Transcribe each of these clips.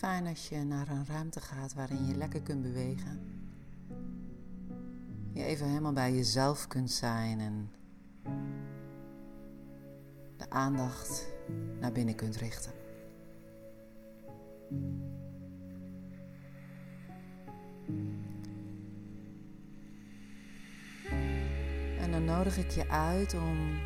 fijn als je naar een ruimte gaat waarin je lekker kunt bewegen. Je even helemaal bij jezelf kunt zijn en de aandacht naar binnen kunt richten. En dan nodig ik je uit om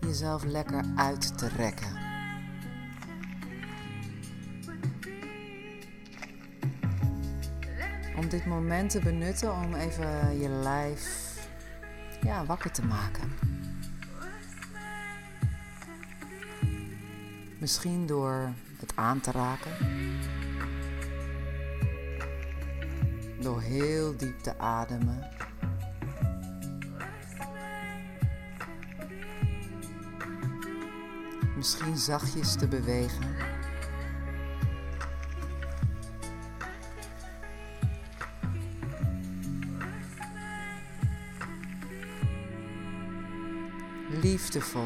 jezelf lekker uit te rekken. Om dit moment te benutten om even je lijf ja, wakker te maken. Misschien door het aan te raken. Door heel diep te ademen. Misschien zachtjes te bewegen. Liefdevol.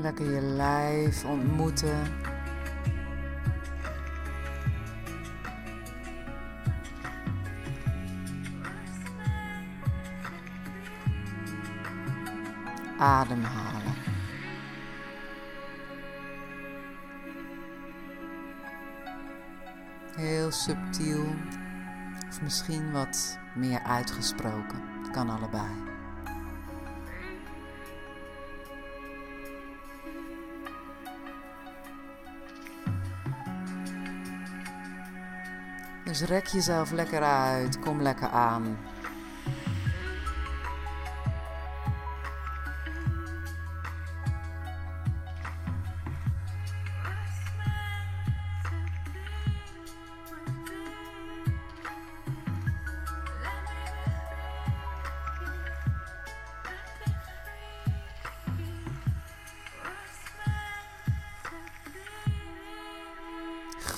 Lekker je lijf ontmoeten. Ademhalen. Heel subtiel of misschien wat meer uitgesproken. Kan allebei. Dus rek jezelf lekker uit, kom lekker aan.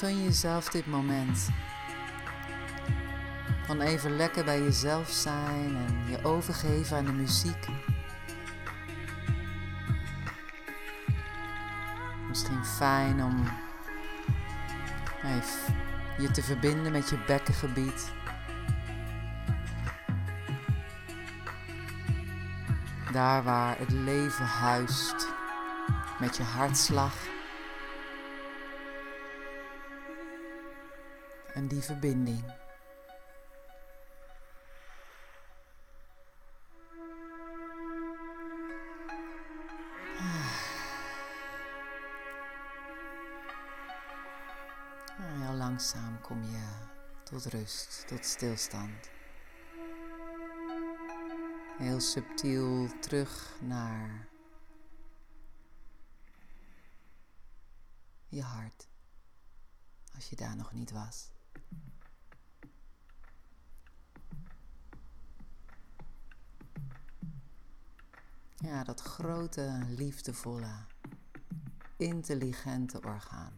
Gun jezelf dit moment. Van even lekker bij jezelf zijn en je overgeven aan de muziek. Misschien fijn om even je te verbinden met je bekkengebied. Daar waar het leven huist met je hartslag. En die verbinding. Heel langzaam kom je tot rust, tot stilstand. Heel subtiel terug naar je hart, als je daar nog niet was. Ja, dat grote, liefdevolle, intelligente orgaan.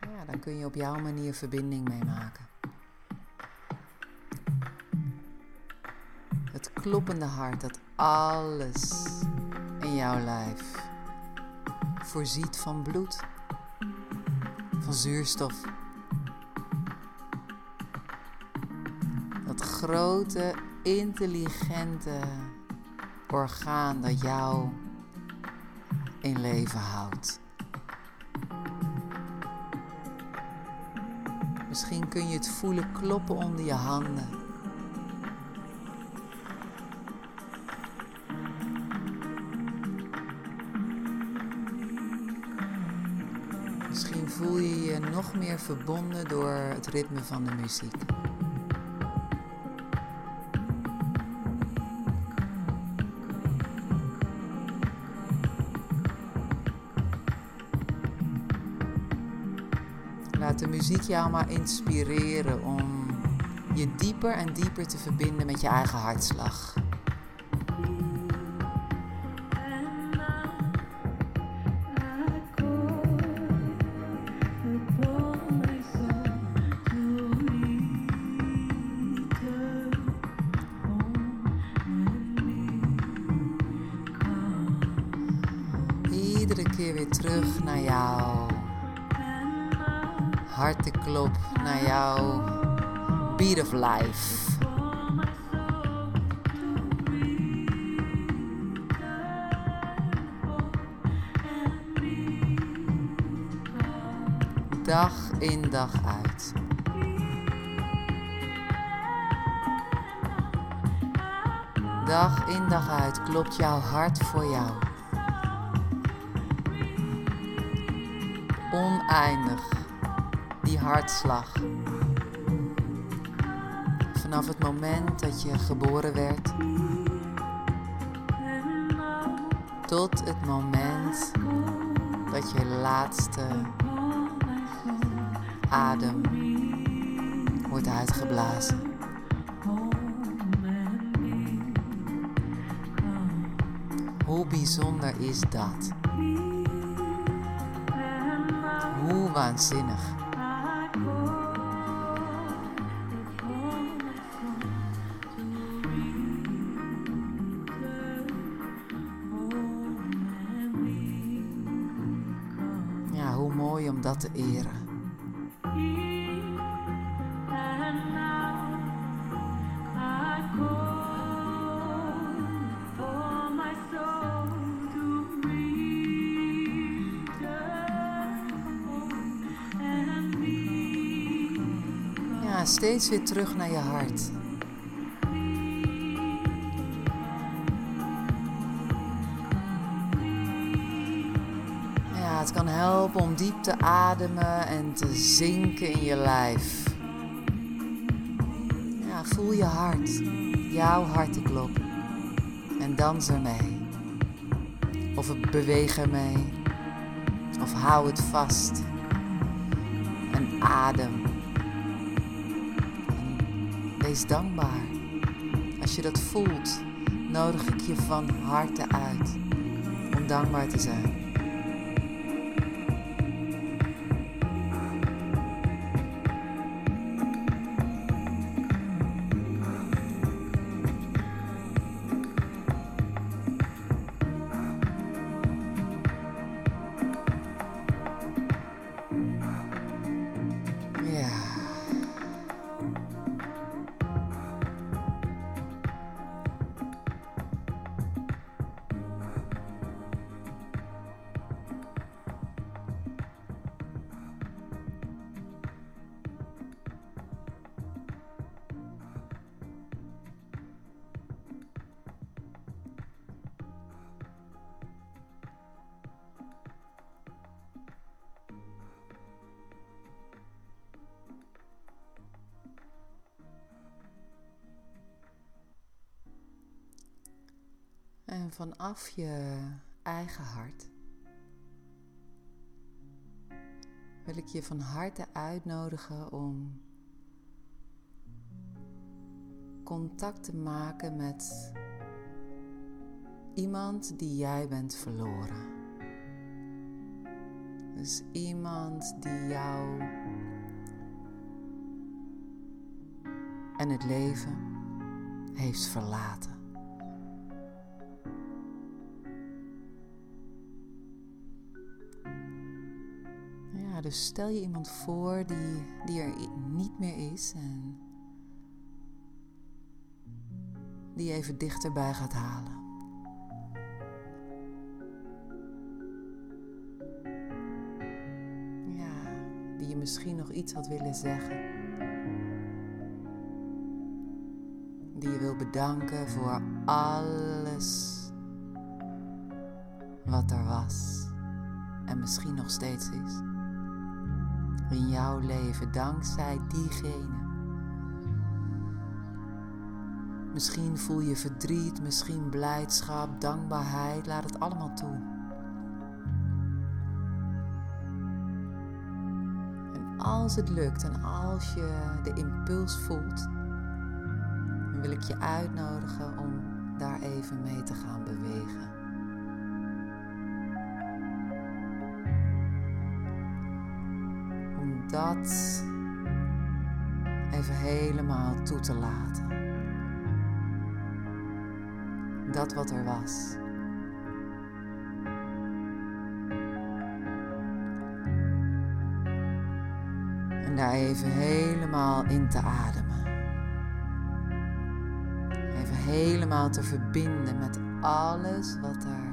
Ja, daar kun je op jouw manier verbinding mee maken. Het kloppende hart dat alles in jouw lijf voorziet van bloed, van zuurstof. Dat grote, intelligente orgaan dat jou in leven houdt. Misschien kun je het voelen kloppen onder je handen. Nog meer verbonden door het ritme van de muziek. Laat de muziek jou maar inspireren om je dieper en dieper te verbinden met je eigen hartslag. Keer weer terug naar jouw harteklop, naar jouw beat of life. Dag in dag uit. Dag in dag uit klopt jouw hart voor jou. Oneindig, die hartslag. Vanaf het moment dat je geboren werd, tot het moment dat je laatste adem wordt uitgeblazen. Hoe bijzonder is dat? Waanzinnig. Ja, hoe mooi om dat te eren. Steeds weer terug naar je hart. Ja, het kan helpen om diep te ademen en te zinken in je lijf. Ja, voel je hart, jouw hartenklop en dans ermee. Of beweeg ermee, of hou het vast en adem. Wees dankbaar. Als je dat voelt, nodig ik je van harte uit om dankbaar te zijn. Vanaf je eigen hart wil ik je van harte uitnodigen om contact te maken met iemand die jij bent verloren. Dus iemand die jou en het leven heeft verlaten. Dus stel je iemand voor die, die er niet meer is en die even dichterbij gaat halen. Ja, die je misschien nog iets had willen zeggen. Die je wil bedanken voor alles wat er was en misschien nog steeds is in jouw leven dankzij diegene. Misschien voel je verdriet, misschien blijdschap, dankbaarheid, laat het allemaal toe. En als het lukt en als je de impuls voelt, dan wil ik je uitnodigen om daar even mee te gaan bewegen. dat even helemaal toe te laten. Dat wat er was. En daar even helemaal in te ademen. Even helemaal te verbinden met alles wat daar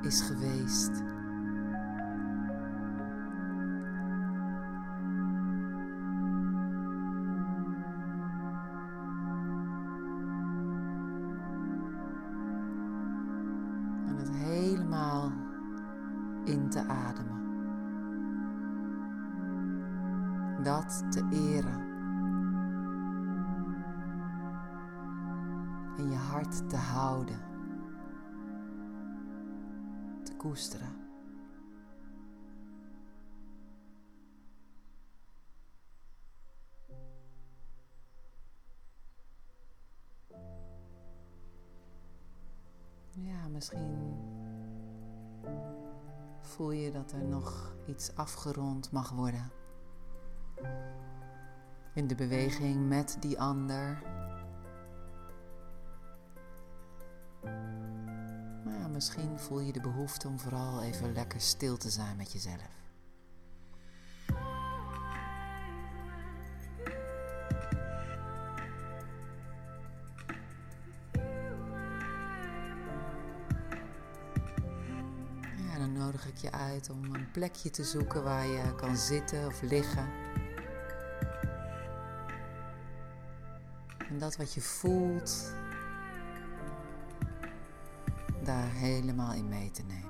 is geweest. Dat te eren. In je hart te houden. Te koesteren. Ja, misschien voel je dat er nog iets afgerond mag worden. In de beweging met die ander. Maar misschien voel je de behoefte om vooral even lekker stil te zijn met jezelf. Dan nodig ik je uit om een plekje te zoeken waar je kan zitten of liggen. Dat wat je voelt, daar helemaal in mee te nemen.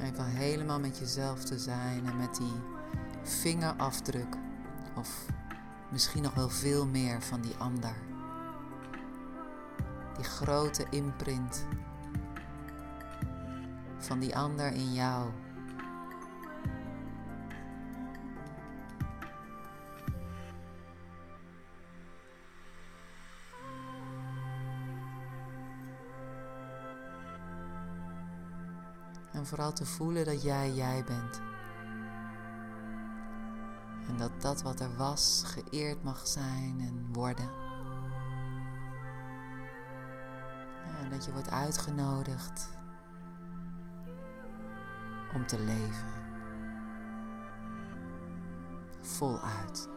Even helemaal met jezelf te zijn en met die vingerafdruk, of misschien nog wel veel meer van die ander. Die grote imprint van die ander in jou. En vooral te voelen dat jij jij bent. En dat dat wat er was geëerd mag zijn en worden. En dat je wordt uitgenodigd om te leven. Voluit.